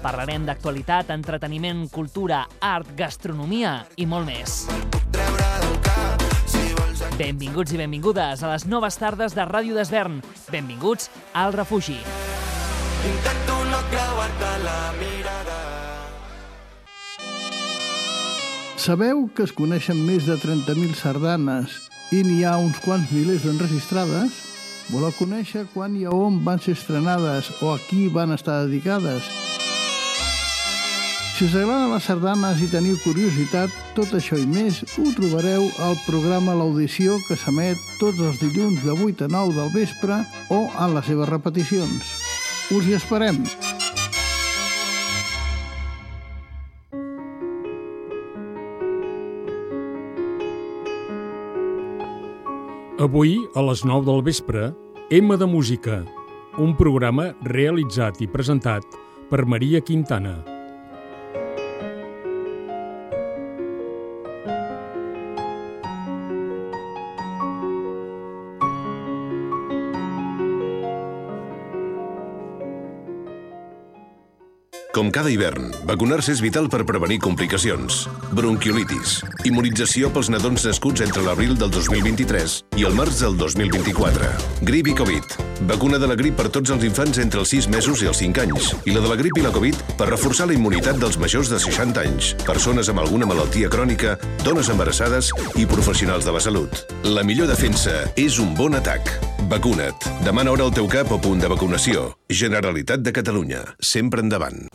Parlarem d'actualitat, entreteniment, cultura, art, gastronomia i molt més. Benvinguts i benvingudes a les noves tardes de Ràdio d'Esvern. Benvinguts al refugi. Intento no creuar-te la mirada. Sabeu que es coneixen més de 30.000 sardanes i n'hi ha uns quants milers d'enregistrades? Voleu conèixer quan i a on van ser estrenades o a qui van estar dedicades? Si us agraden les sardanes i teniu curiositat, tot això i més ho trobareu al programa L'Audició que s'emet tots els dilluns de 8 a 9 del vespre o en les seves repeticions. Us hi esperem! Avui, a les 9 del vespre, M de Música, un programa realitzat i presentat per Maria Quintana. Com cada hivern, vacunar-se és vital per prevenir complicacions. Bronquiolitis, immunització pels nadons nascuts entre l'abril del 2023 i el març del 2024. Grip i Covid, vacuna de la grip per tots els infants entre els 6 mesos i els 5 anys, i la de la grip i la Covid per reforçar la immunitat dels majors de 60 anys, persones amb alguna malaltia crònica, dones embarassades i professionals de la salut. La millor defensa és un bon atac. Vacuna't. Demana hora al teu cap o punt de vacunació. Generalitat de Catalunya. Sempre endavant.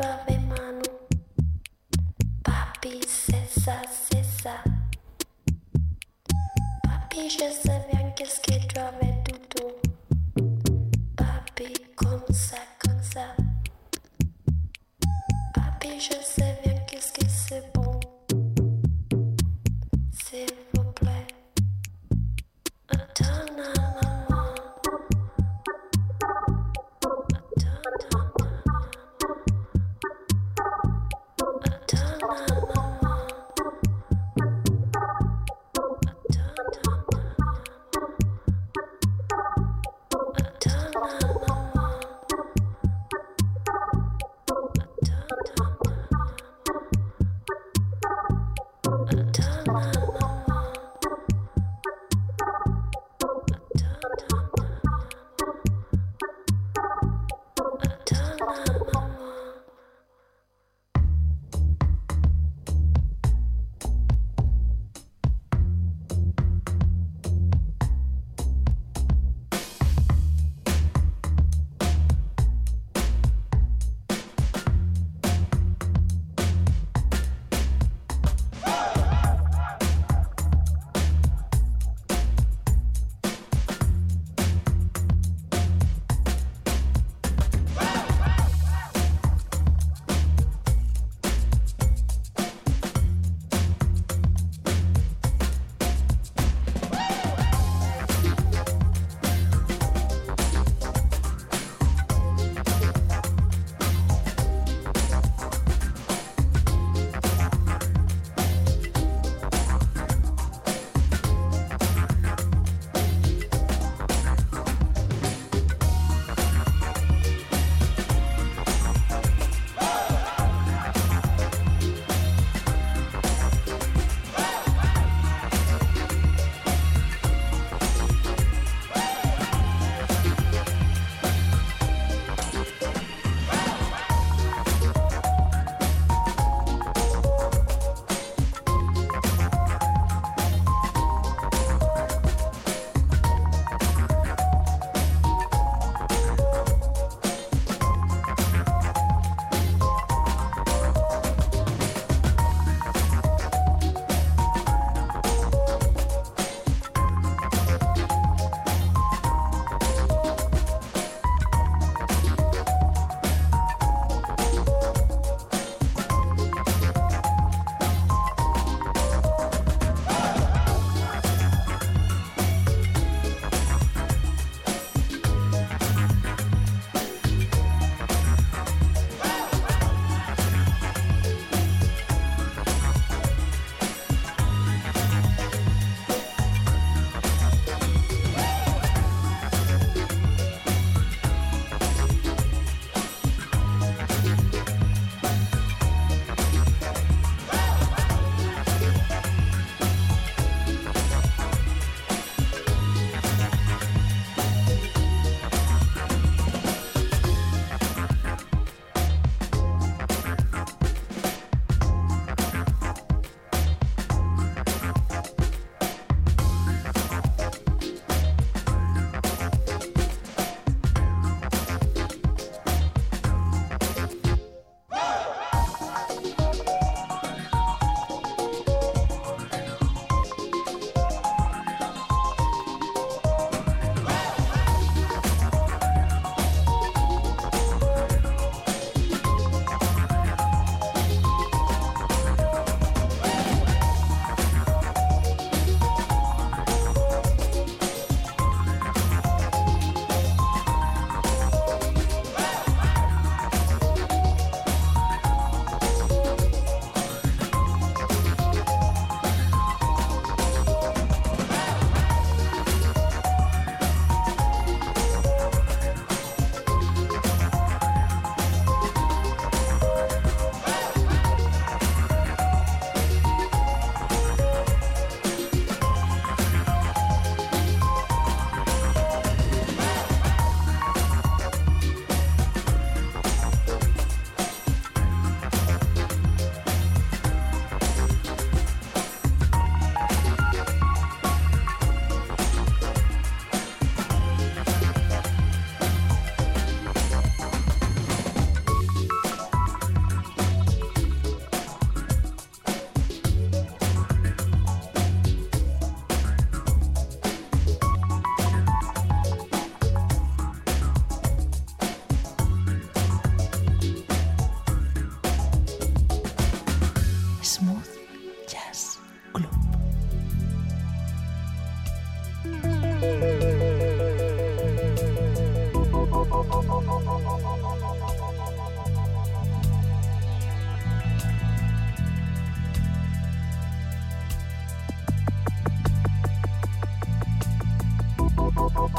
Papi. Papi, je sais Thank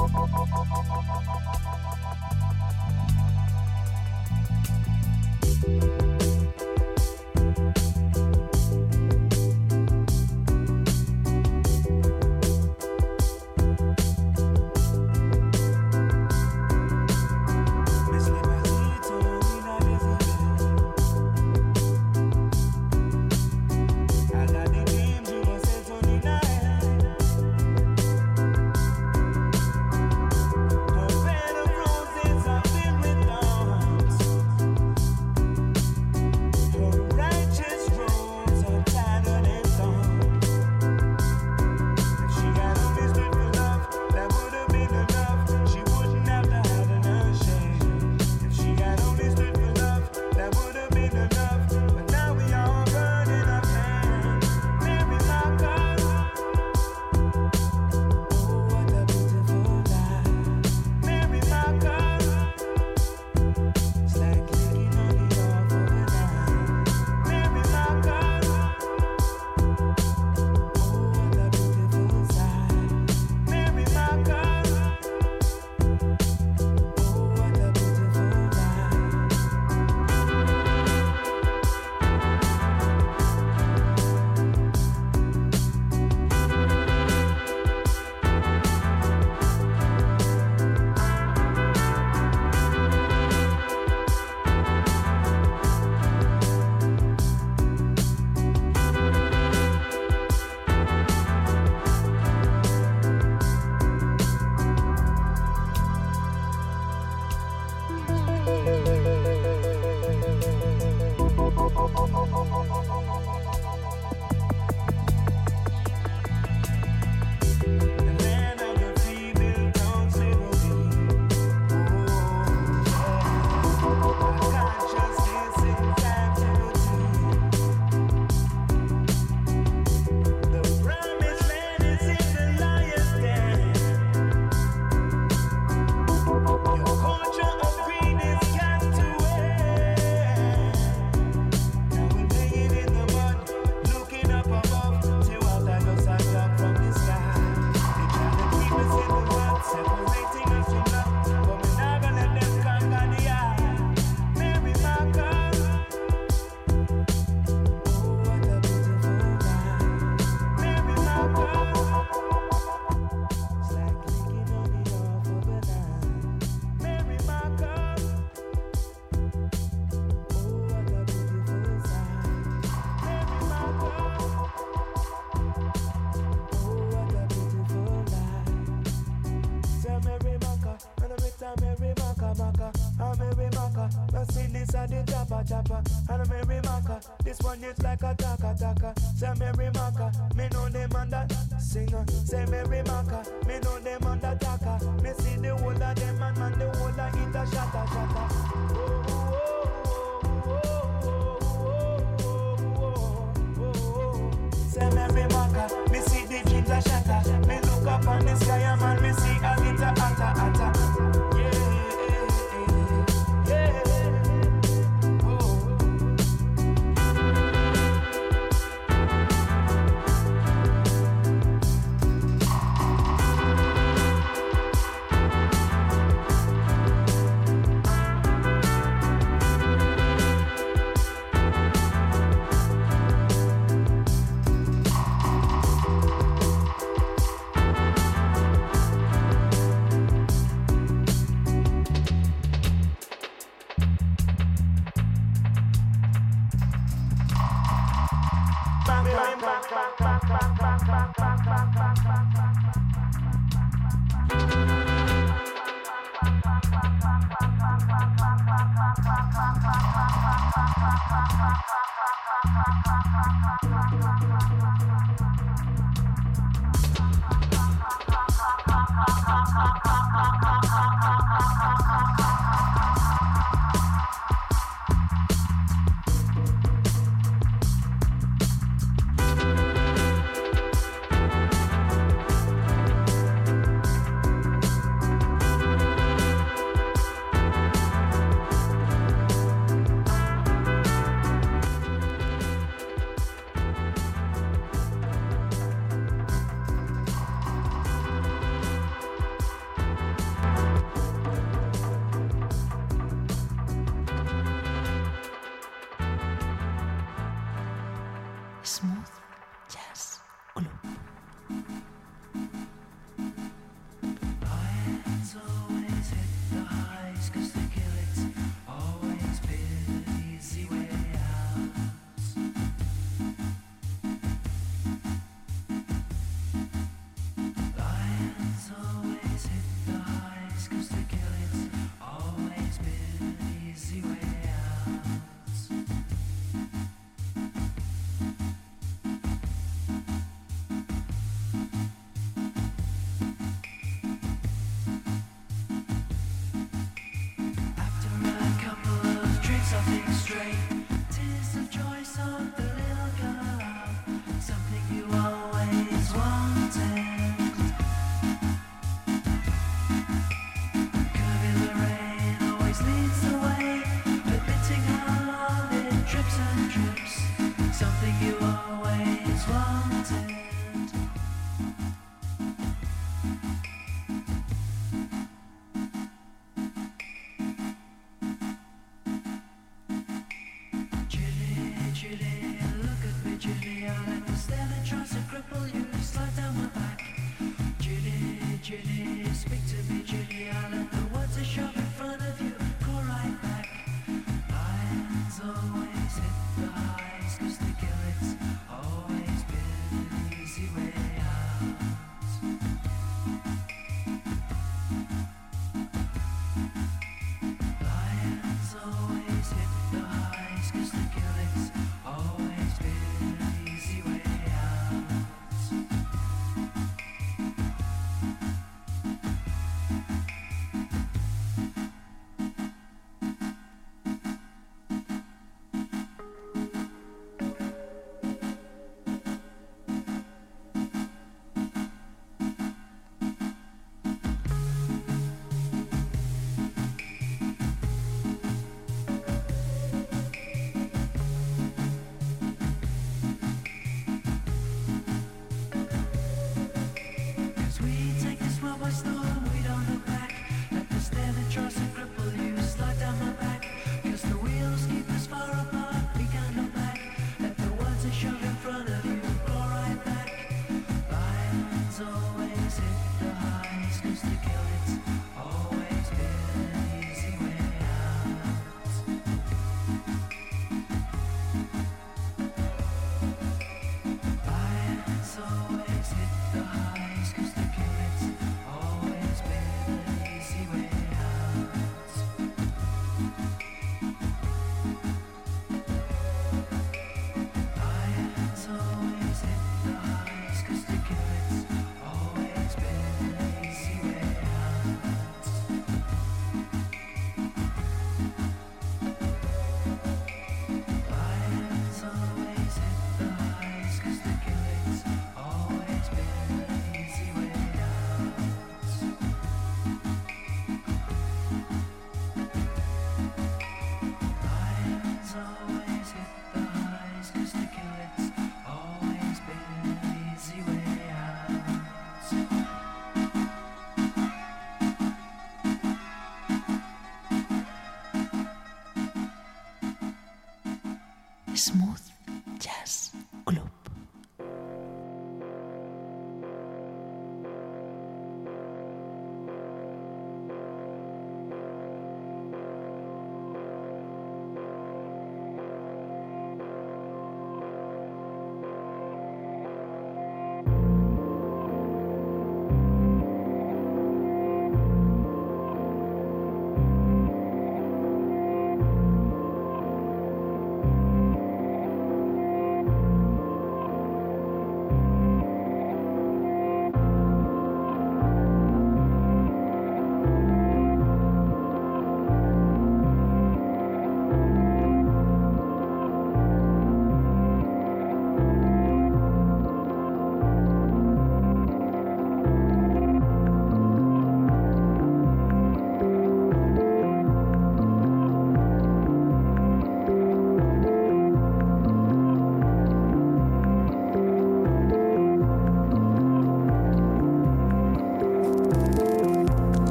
you. trust.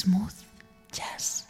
smooth jazz.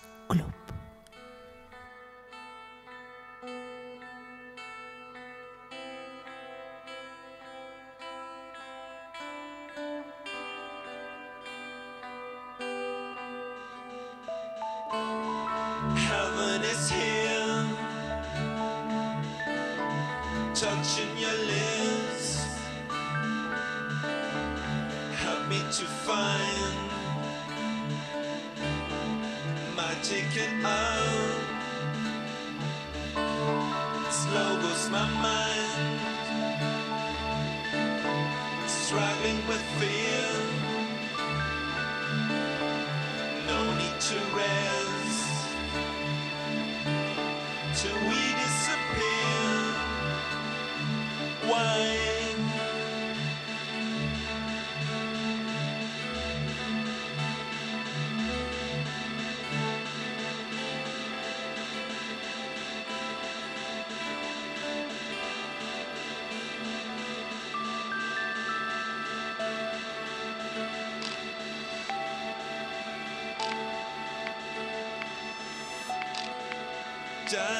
done.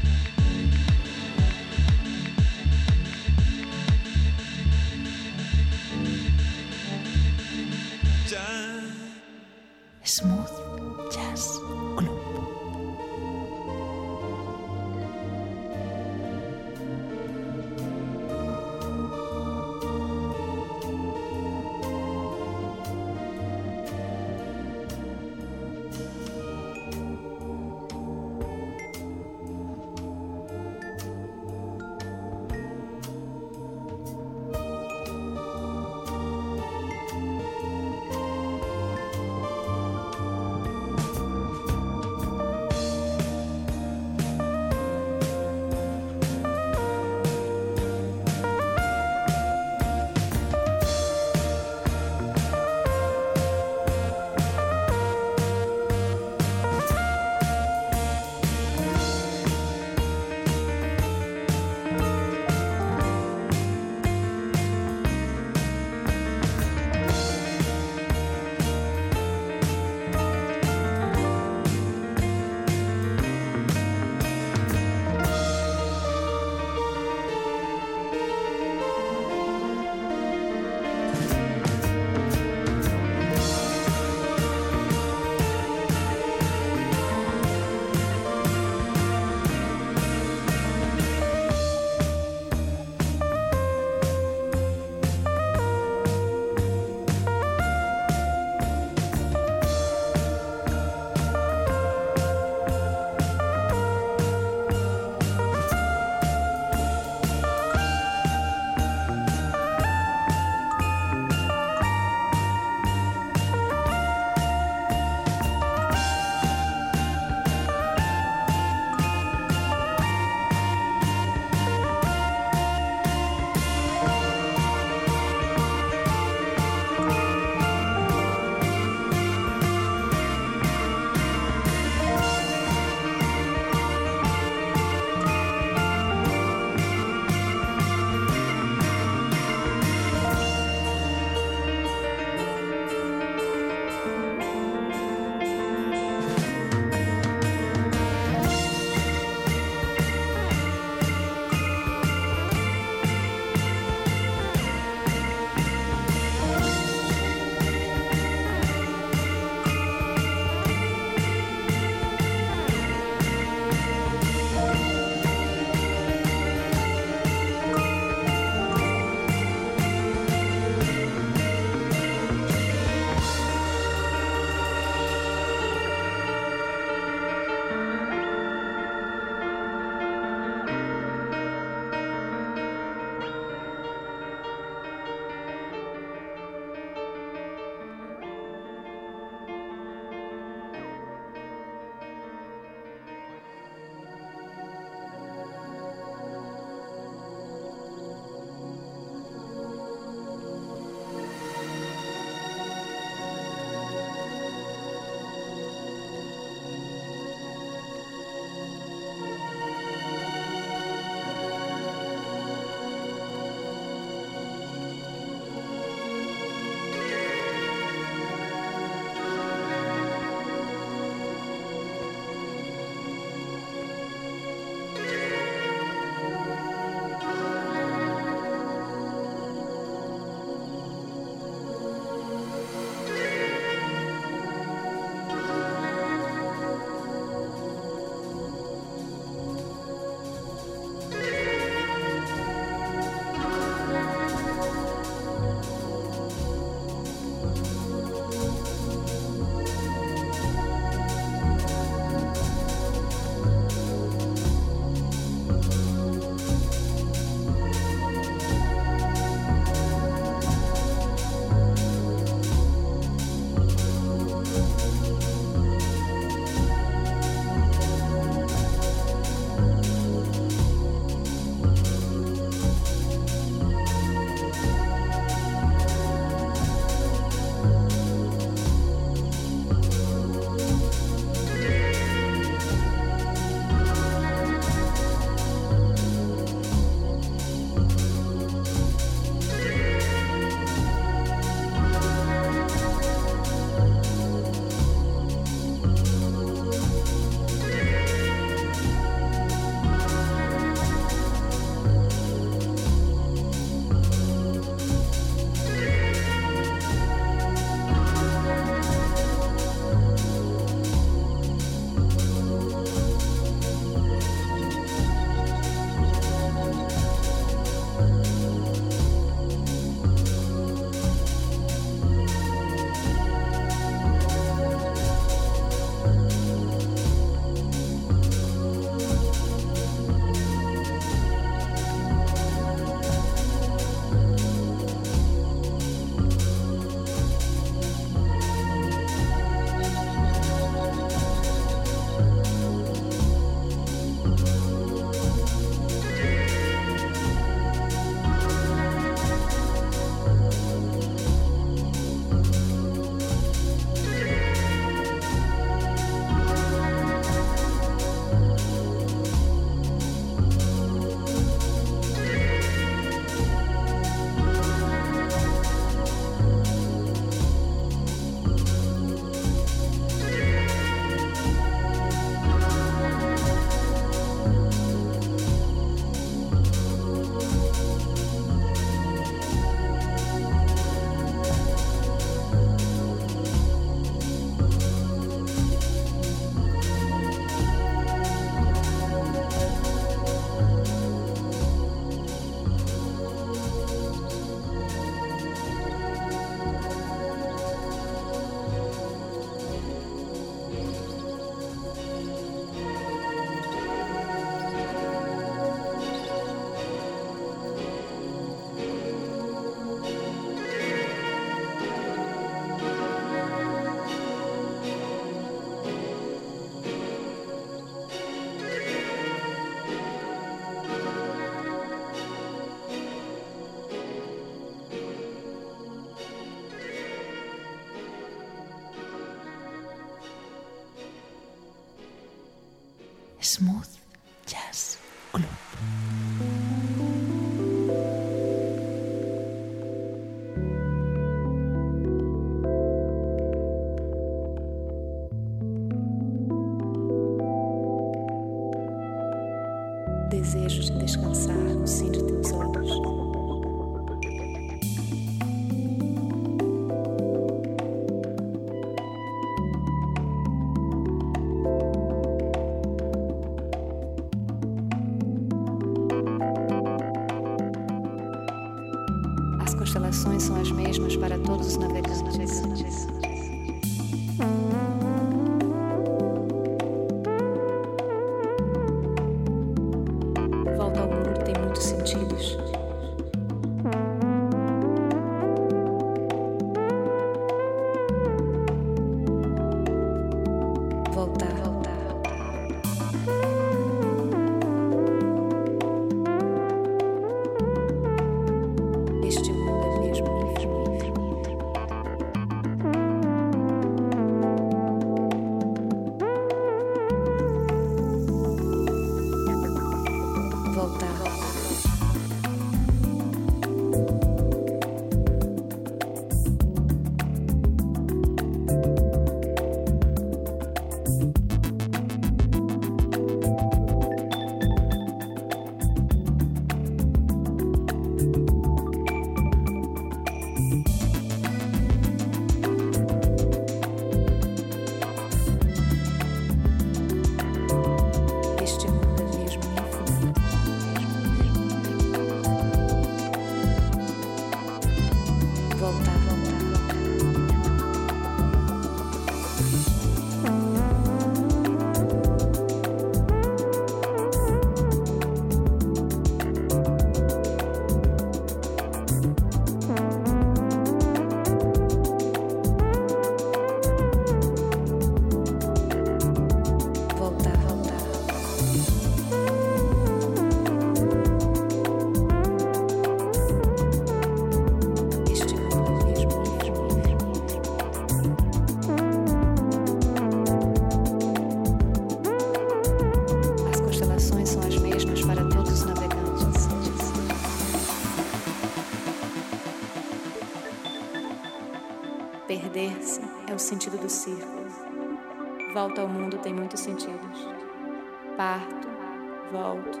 volto,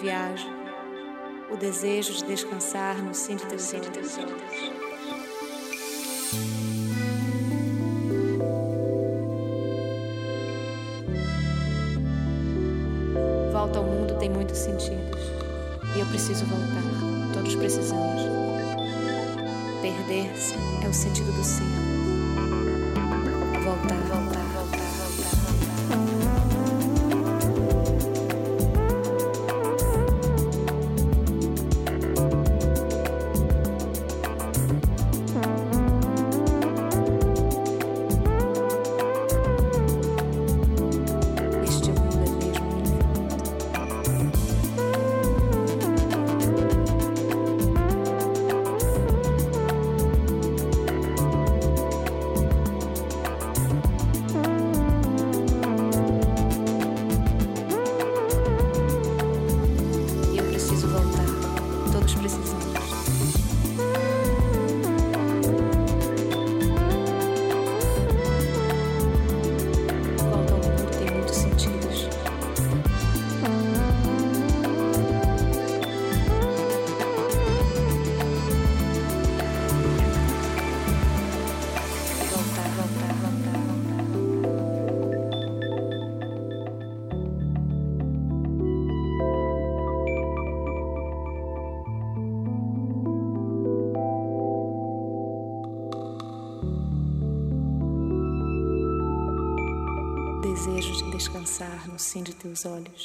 viajo. O desejo de descansar no cinto dos olhos. Volta ao mundo tem muitos sentidos. E eu preciso voltar. Todos precisamos. Perder-se é o sentido do ser. teus olhos.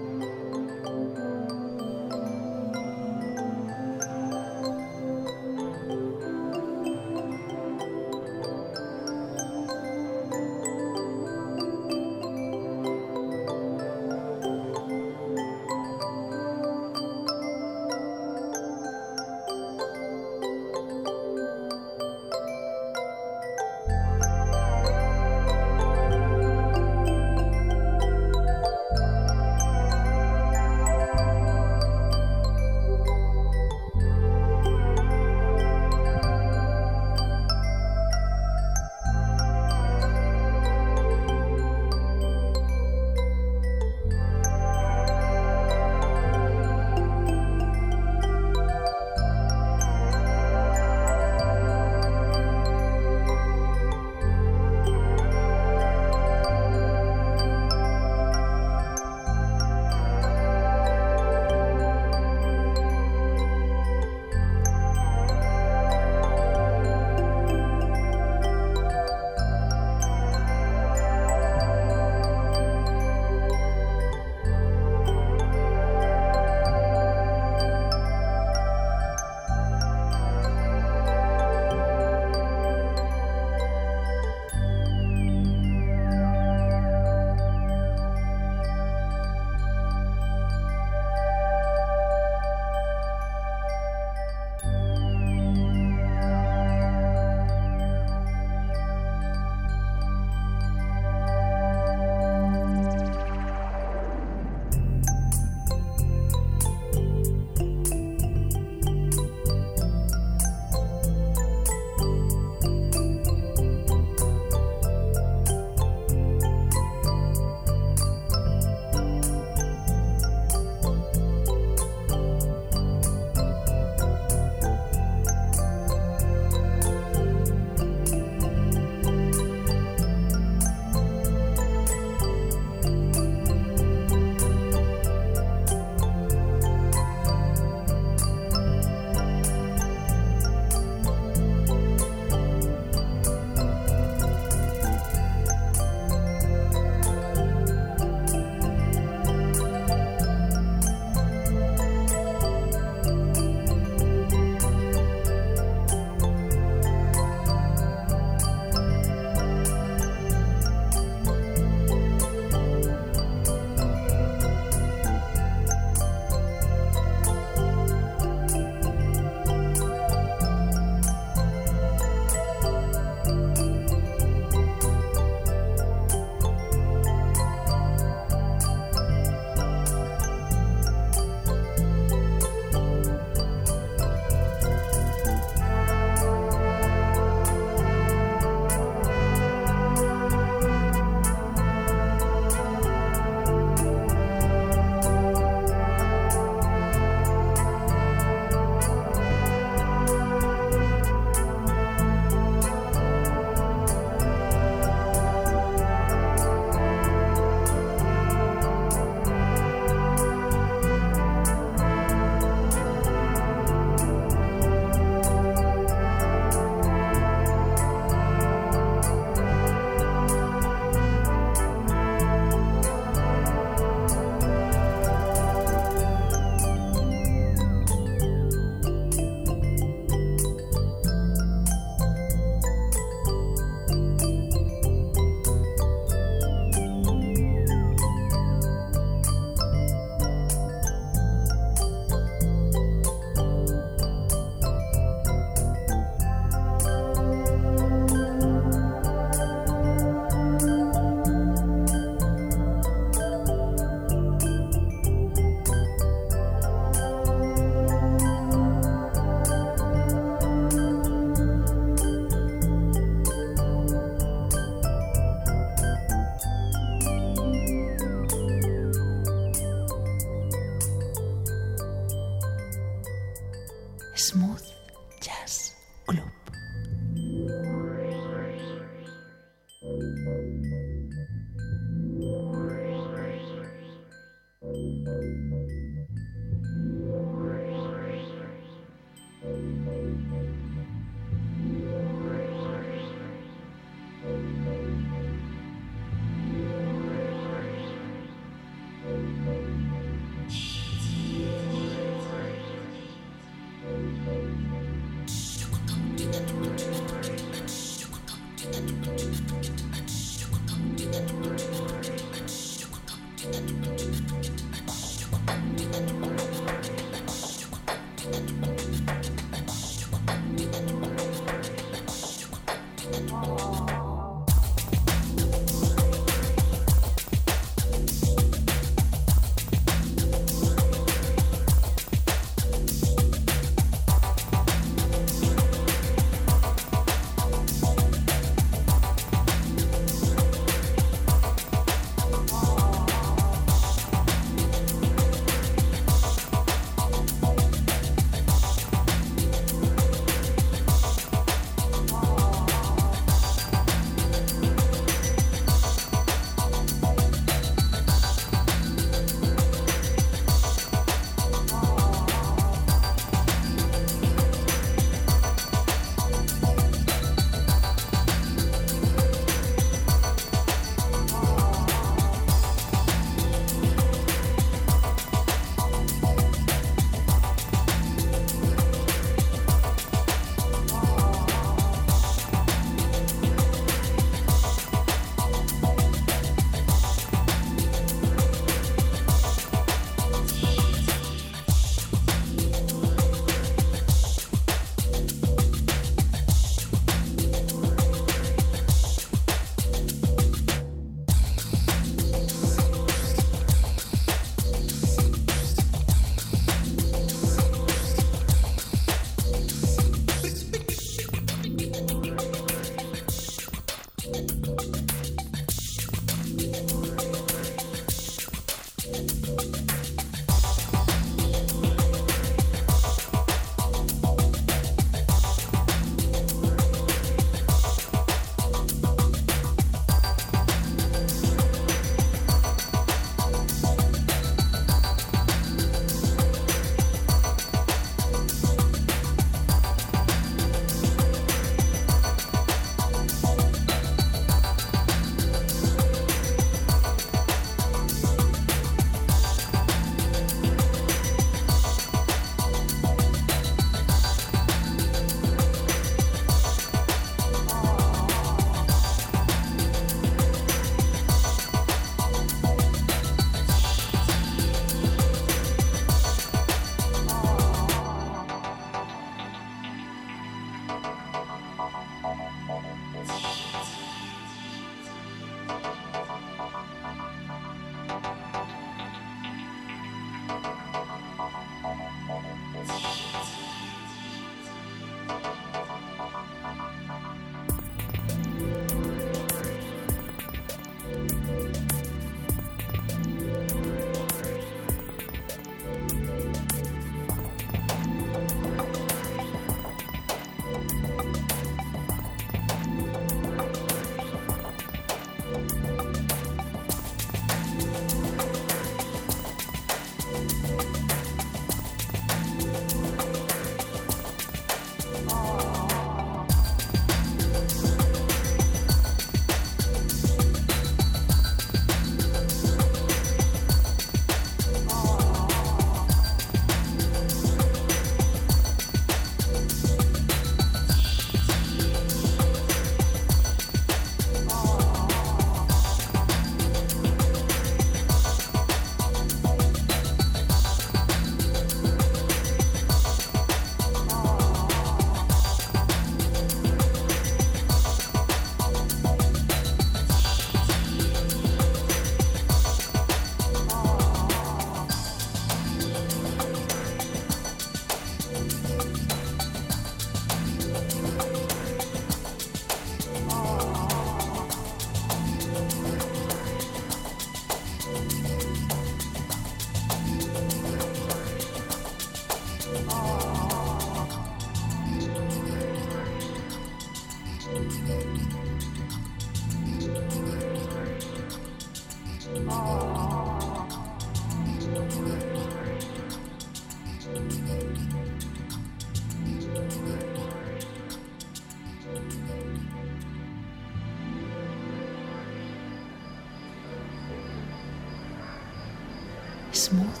Smooth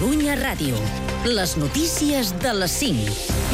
Catalunya Ràdio. Les notícies de les 5.